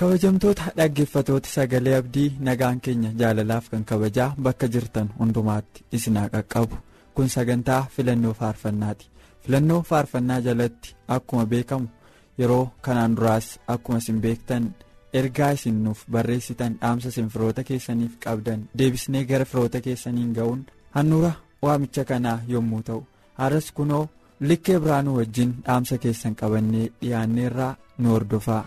Kabajamtoota dhaggeeffatoota sagalee abdii nagaan keenya jaalalaaf kan kabajaa bakka jirtan hundumaatti isinaa qaqqabu kun sagantaa filannoo faarfannaati filannoo faarfannaa jalatti akkuma beekamu yeroo kanaan duraas akkuma isin beektan ergaa isin nuuf barreessitan dhaamsa isin firoota keessaniif qabdan deebisnee gara firoota keessaniin ga'uun handhuura waamicha kanaa yommuu ta'u har'as kunoo likkee biraanuu wajjin dhaamsa keessan qabannee dhiyaanneerraa nu hordofaa.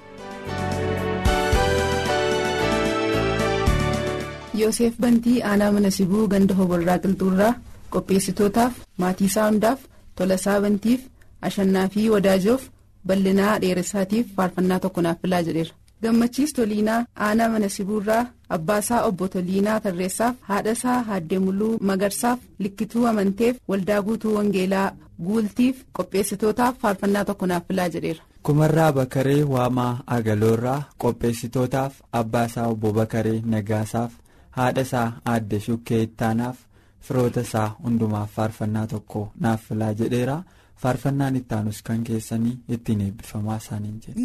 Yoosef Bantii aanaa mana sibuu ganda hoborraa qilxuurraa qopheessitootaaf maatii isaa hundaaf tolasaa bantiif ashannaa fi wadaajoof bal'inaa dheeressaatiif faarfannaa tokko naaf filaa jedheera. Gammachiis Toliinaa aanaa mana sibuurraa abbaasaa obbo Toliinaa Tarreessaaf haadhasaa Haaddee Muluu Magarsaaf likkituu amanteef waldaa guutuu Wangeelaa guultiif qopheessitootaaf faarfannaa tokko naaf filaa jedheera. kumarraa bakaree waamaa agaloorraa qopheessitootaaf abbaasaa obbo bakaree nagaasaaf haadha isaa aadde shukkee ittaanaaf firoota isaa hundumaaf faarfannaa tokko naaf filaa jedheera faarfannaan ittaanus kan keessanii ittiin eebbifamaa isaaniin jedhe.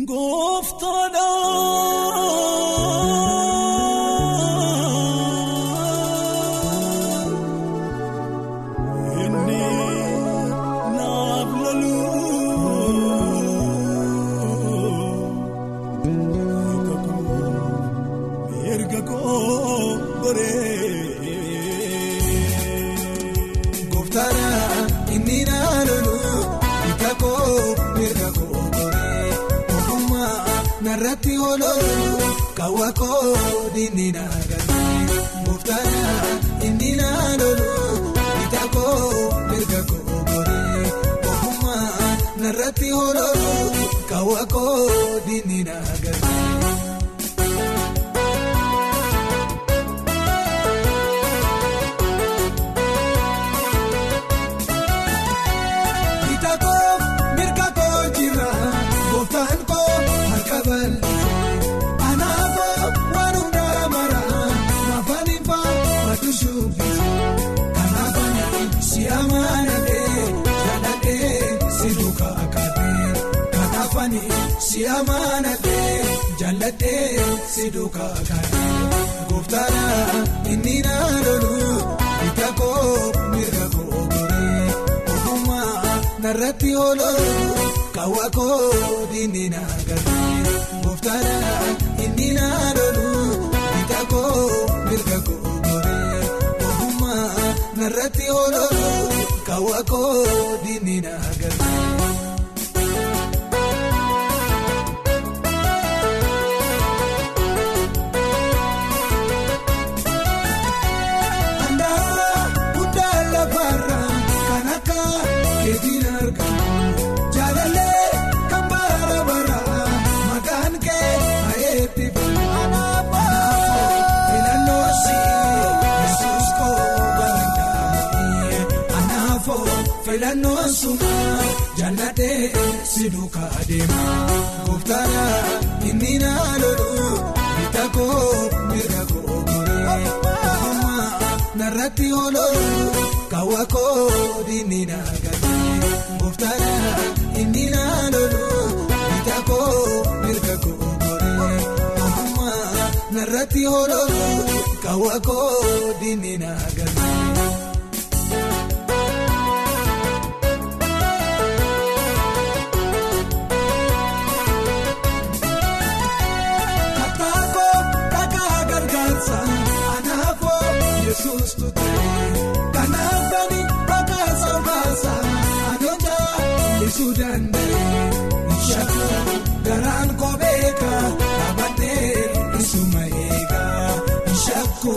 Ololuu kaawwakoo dinni naaganii muftaana inni naanoluu bitakoo mirga koo goree ogummaa narratti ololuu kaawwakoo dinni naaganii. Si amaanatee jaallatee si duukaa kaatee gooftaadhaa inni naanoluu bitakoo mirga koo goree ogummaa narratti oololuu kaawwakoo dinni naagatee. Gooftaadhaa inni naanoluu bitakoo mirga koo goree ogummaa narratti oololuu kaawwakoo dinni naagatee. Andaara si duukaa deema gooftaadhaa inni naanoluu bitakoo mirga koo goree ogummaa narratti oololuu kaawwakoo dinni naagatee gooftaadhaa inni naanoluu bitakoo mirga koo. Narratti oololuu kaawwakoo dinni naagatee. Kattaakoo ibsuu danda'e ishakuu garaan koo beeka dhaabbatee. Isuma eegaa ishakku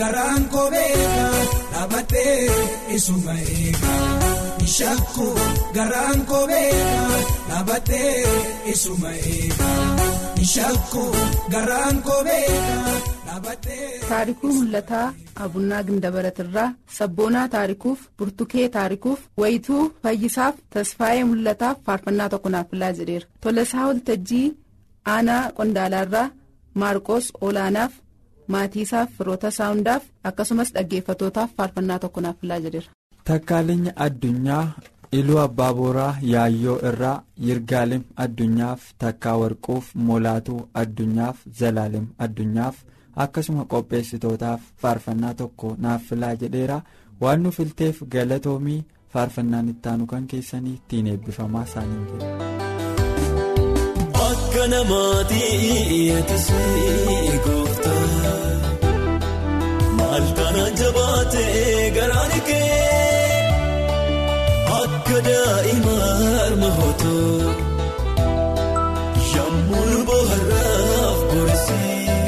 garaan koo beeka dhaabbatee isuma eega ishakku garaan koo beeka dhaabatee. Taarikuu mul'ataa abunnaa gindabaratirraa sabboonaa taarikuuf burtukee taarikuuf wayituu fayyisaaf tasfaayee mul'ataaf faarfannaa tokko naaf filaa jedheera. Tolasaa waltajjii aanaa qondaalaarraa maarqos olaanaaf maatiisaaf firoota saawundaaf akkasumas dhaggeeffatootaaf faarfannaa tokko naaf filaa jedheera. Takkaalinya addunyaa iluu abbaa booraa yaayyoo irraa yirgaalem addunyaaf takkaa warquuf molaatuu addunyaaf zalaalem addunyaaf akkasuma qopheessitootaaf faarfannaa tokko naaf filaa jedheera. Waan nu filteef galatoomii faarfannaan ittaanu kan keessanii ittiin eebbifamaa isaanii jedhe. Akka namaatii eetisee gooftaa. Maal kana jabaatee garaan kee akka daa'ima harma hootoo yemmuu bohaaraaf borisee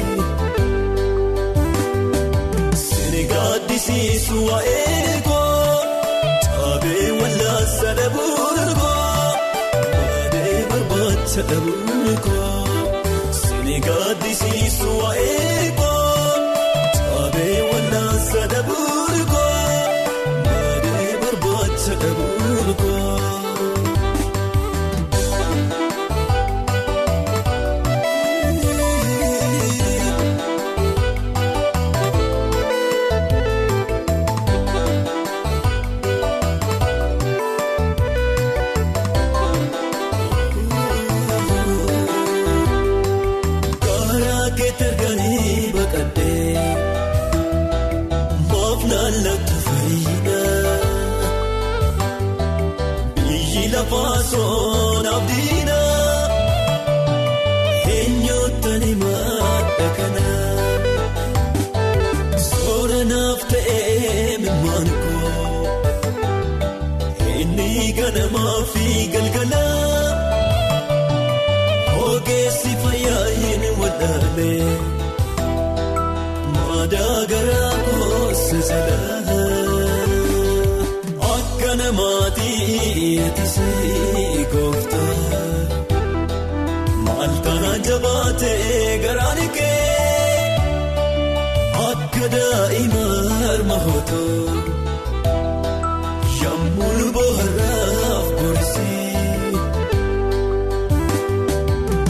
sini gaaddisiisu waa'ee koo taabee wallaasa dhabuun Sini gaaddisiisu waa'ee barbaacha eetisee gooftaa maal kana jabaatee garaan kee akka daa'ima harma hootoo yemmuu bohaaraaf borisee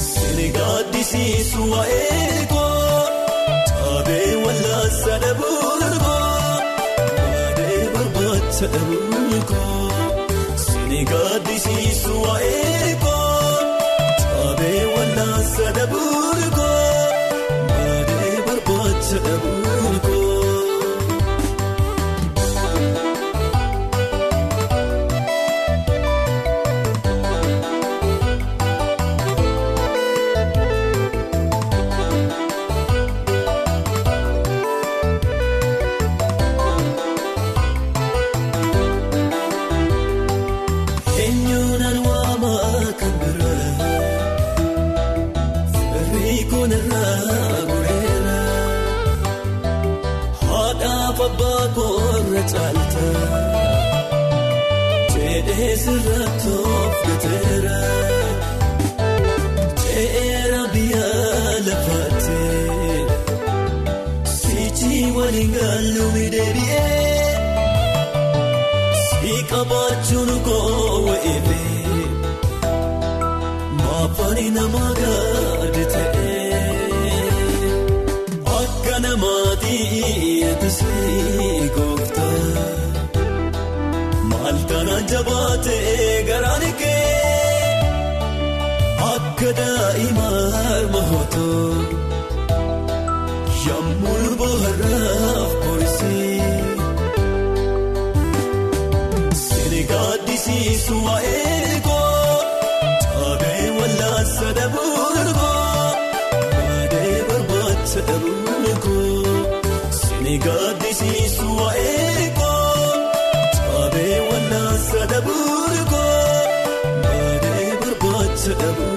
sini gaaddisiisu waa'ee koo taabee wallaansa dhabuun koo. Sadabuu koo sini gaaddisiisu waa'ee koo taabee wallaansa dhabuun koo Sirratoof gateera Teera biyya lafaatee Sichi waliin gaalluun deebi'ee Si qabaachuun koo wa'eefee Maafani nama gaadi ta'ee Malkaan jabaatee garaan kee akka daa'ima harma hootoo yemmuu bohaaraaf borisee sini gaaddisiisu waa'ee koo taabee wallaansa dhabuun koo baadhee barbaacha dhabuun koo sini gaaddisiisu waa'ee Sadabuu koo baadhee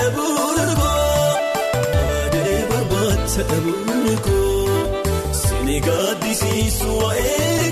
koo baadee barbaacha dhabuun koo sini gaaddisiisu waa'ee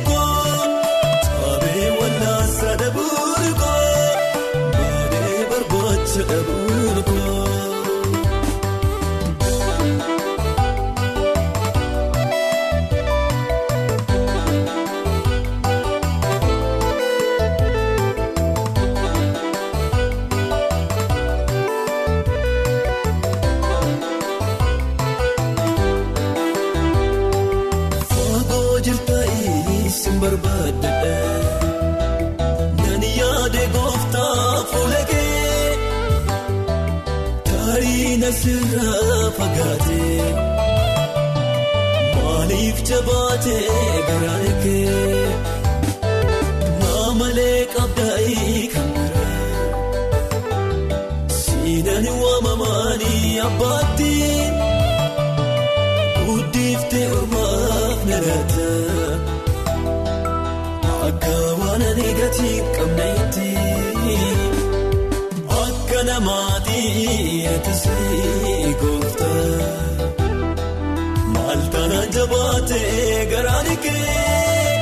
jabaatee garaan kee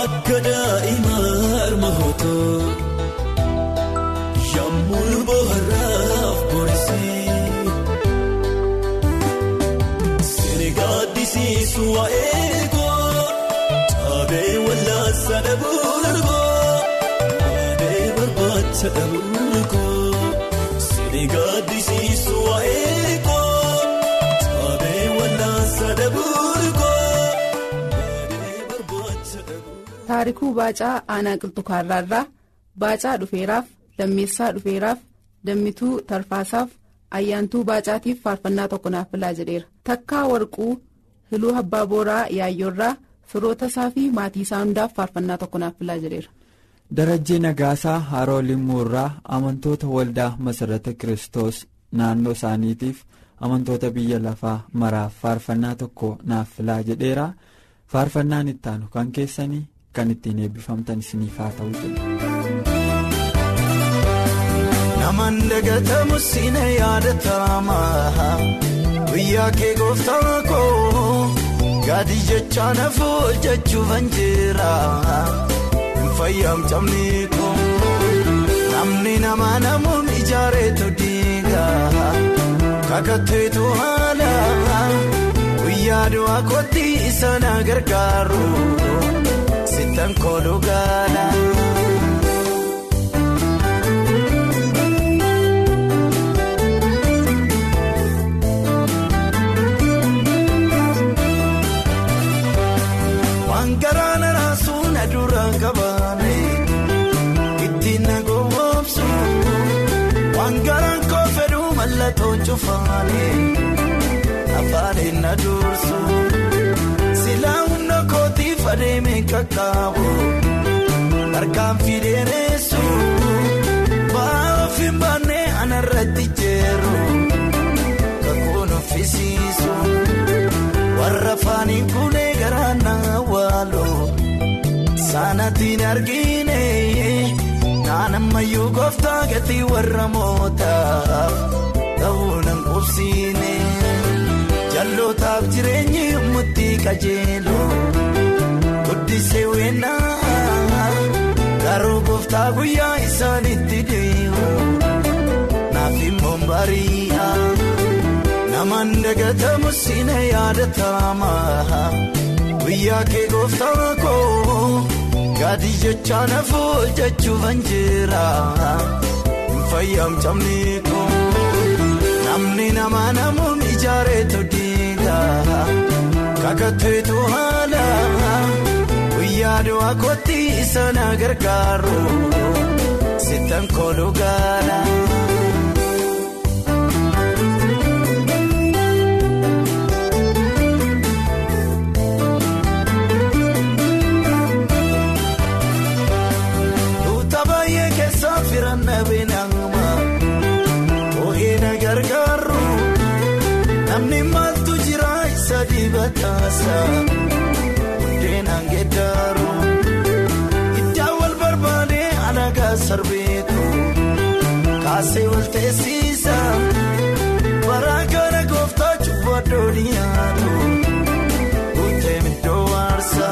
akka daa'ima harma hootoo yemmuu bohaaraaf boorsee. Sini gaaddisiisu waa'ee koo taabee wallaansa dhabuun koo baadee barbaacha dhabuun koo sini gaaddisiisu waa'ee taarikuu baacaa aanaa qilxukaarraarraa baacaa dhufeeraaf lammeessaa dhufeeraaf dammituu tarfaasaaf ayyaantuu baacaatiif faarfannaa tokko naaf filaa jedheera takkaa warquu hiluu abbaa booraa yaayyoorraa firoota isaa fi maatii isaa hundaaf faarfannaa tokko naaf filaa jedheera. darajjii nagaasaa haroo limmuurraa amantoota waldaa masarata kiristoos naannoo isaaniitiif amantoota biyya lafaa maraaf faarfannaa tokko naaf filaa jedheera. Faarfannaan ittaanu kan keessanii kan ittiin eebbifamtan isiniif haa ta'u jedhu. Namaan dagatamu siina yaadatama guyyaa kee gooftaa koo gaadii jecha nafu hojjechuuf anjira hin fayyamtamne koo. Namni nama namuun ijaareetu diiga kakatteetu haala guyyaa du'aa kootti isa na gargaaru sittan kooluu gaala. Waan garaana raasuun adura cufaane afaan na dursu silaa humna kootiif adeeme qaqqaabu harkaan of hin baanne anarratti jeeru kakuun uffisiisu. warra faanii kuulee garaan na waaloo saanatiin argine naannammayyuu gooftaa gatii warra mootaaf ta'uu nan qubsiine jallootaaf jireenyi murtii qajeeloo guddisee weennaa garuu gooftaa guyyaa isaanitti deemu naaf immoo bari'a. Namaan dagatamu siina yaadatama guyyaa kee gooftaa koo gaadhi jecha nafuu jechuufan jira hin fayyamcamne koo namni nama namuun ijaareetu diiga kakatteetu haala guyyaa du'aa kootti isa na gargaaru sittan kooluu gaala. Isa dibataasa buddeenaan geeddaru iddaa wal barbaade alagaa sarbeetu kaasee wal teessisa baraa kana gooftaa cubbadoo dhiyaatu guutee middoo waarsa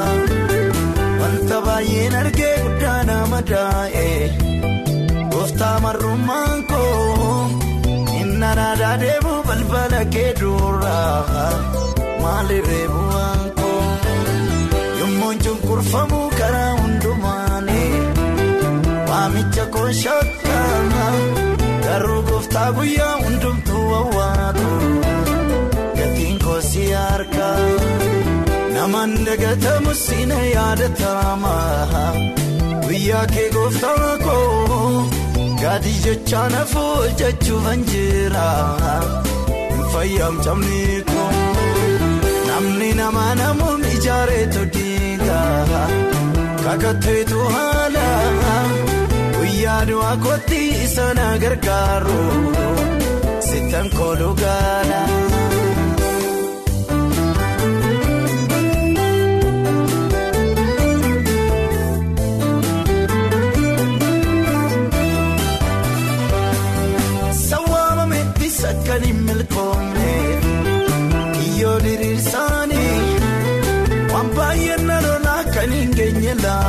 wanta baay'een argee guddaa nama daa'e gooftaa marrummaan koo. Nanaadhaa deemu balbala kee duraa maalirree bu'aan koo yommuun cunqurfamu karaa hundumaani waamicha koo shakkaa garuu gooftaa guyyaa hundumtuu wawwaatu gatiin koo si harka namaan dagatamu siina yaadatama guyyaa kee gooftaa koo. gaadhi jecha nafuu jechuufan jira hin fayyamcamne koo namni nama namuun ijaareetu diiga kakatteetu haala guyyaa du'aa kootti isa na gargaaru sittan kooluu gaala.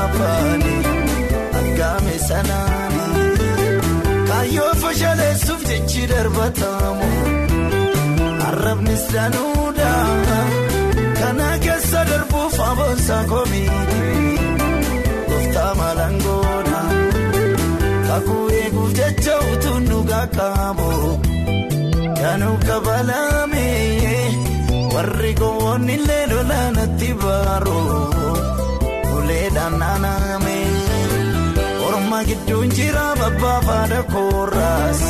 Laafaanii argame sanaanii kaayyoo fashaleessuuf jechi darbatamu arrabnis danuudha kana keessa darbuuf aboonsaa komiiti gooftaa maalangoodha kakuu eeguuf jecha utuu nu gaaqabu. Kanuu kabalame warri gowwoonni illee lolaanatti baaru uleedhaan naaname orma gidduun jira babbaafaadha kooraas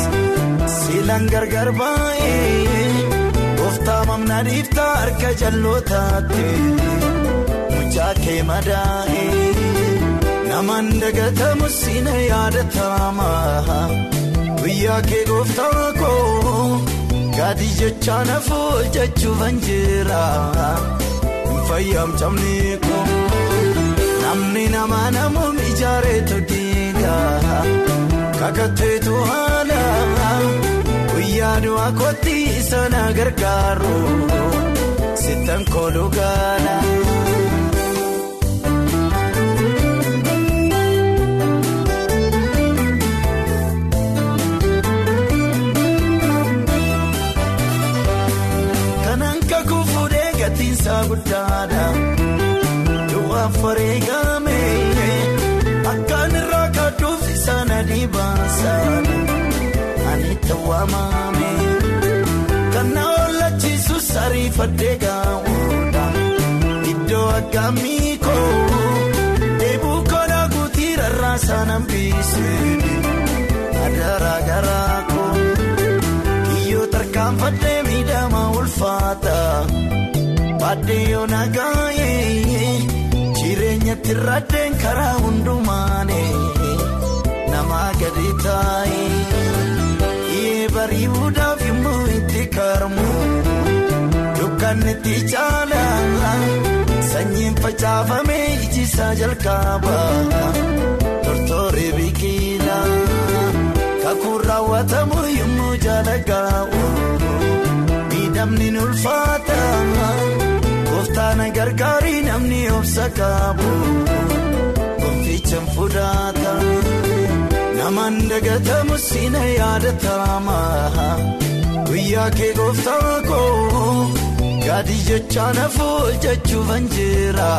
siilaan gargar baay'ee gooftaa mamna dhiiftaa harka jallootaatti mucaa kee madaa'ee namaan dagatamu siina yaadatama guyyaa kee gooftaa koo. gaadhi jecha nafuu jechuufan jira hin fayyamcamne koo namni nama namuun ijaareetu diiga kakatteetu haala guyyaa du'aa kootti isa na gargaaru sittan kooluu gaala. Rarraasaa nambiise adaraa garaa koo kiyyoo tarkaanfadhee miidhama ulfaata. Baadiyoo nagaayee jireenyatti raddeen karaa hundumaane nama gadi taa'ee bari'uudhaaf immoo itti karmu. Dukkanni itti caalaa sanyiin facaafamee ijisaa jalqaba tortoree biqilaa kakuun raawwatamu yommuu jaalagaa'u miidhamni ulfaata. Gooftaan gargaarii namni obsa qabu gonfichaan fudhata namaan dagatamu siina yaadatama guyyaa kee gooftaa koo Gadi jecha nafuu jechuufan jira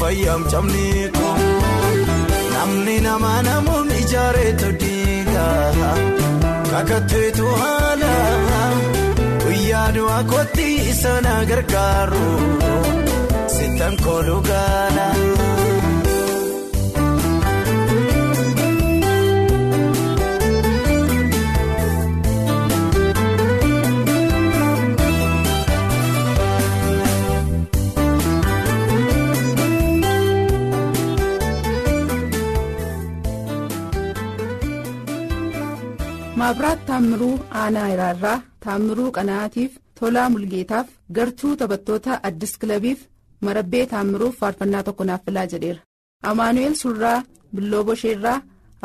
fayyam cabni kun namni nama namuun ijaareetu diiga kakatteetu haala guyyaa du'aa kootti sana gargaaru sittan kooluu gaala. Taammiruu aanaa iraarraa taammiruu qanaatiif tolaa mulgeetaaf gartuu taphattoota addis kilabiif marabbee taammiruuf faarfannaa tokko naaf filaa jedheera amaanu'eel surraa billoo bosheerraa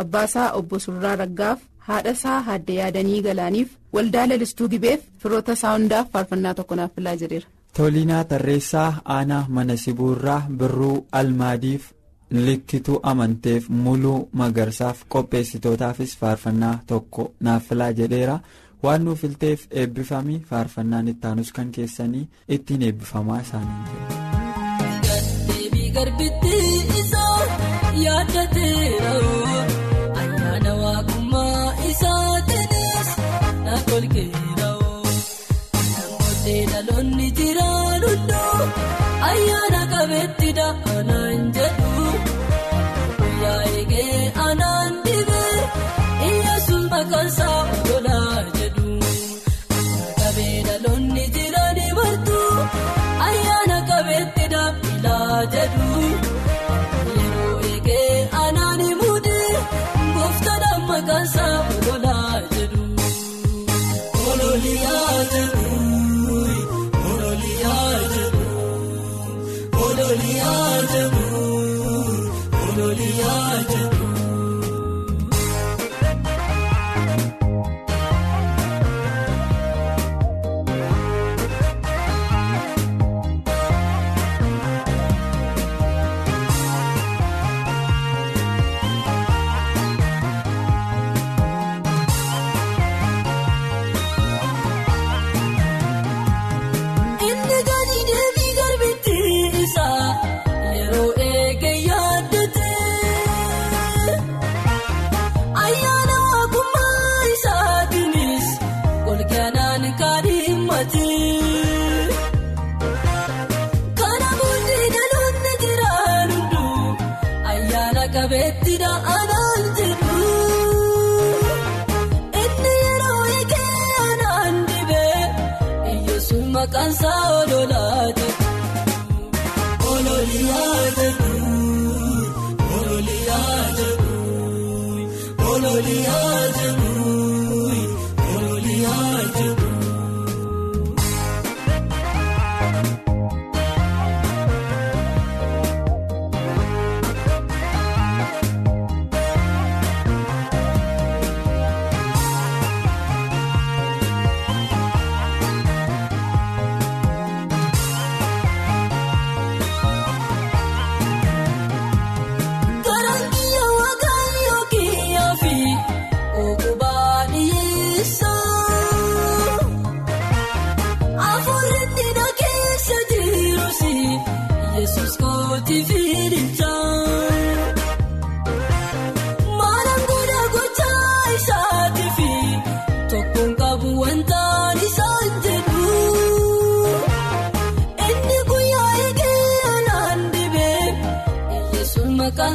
abbaasaa obbo surraa raggaaf haadhasaa haadde yaadanii galaaniif waldaa lalistuu gibeef firoota saawundaaf faarfannaa tokko naaf filaa jedheera. Toliinaa Tarreessaa Aanaa Mana Sibuurraa Birruu Almaadiif Likkituu Amanteef Muluu Magarsaaf qopheessitootaafis faarfannaa tokko naaf filaa jedheera. Waan nuuf filteef eebbifamii faarfannaan ittaanus kan keessanii ittiin eebbifamaa isaanii yaadateera ayyaana waaqummaa isaatiinis ololiyaa jedhu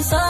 iyyeessuun maqaan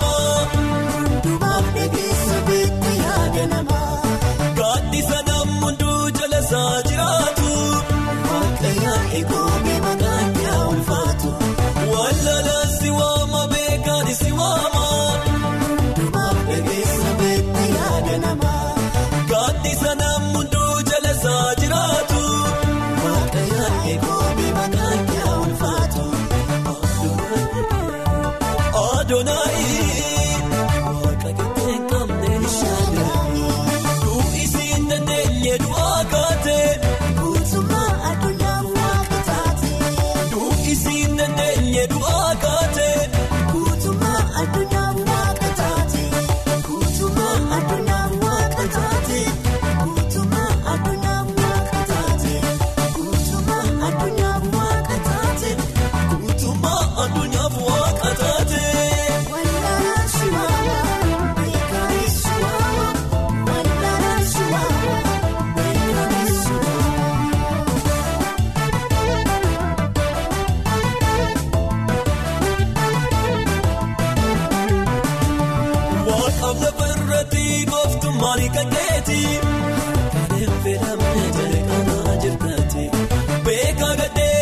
Adoonaayi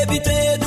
bitee.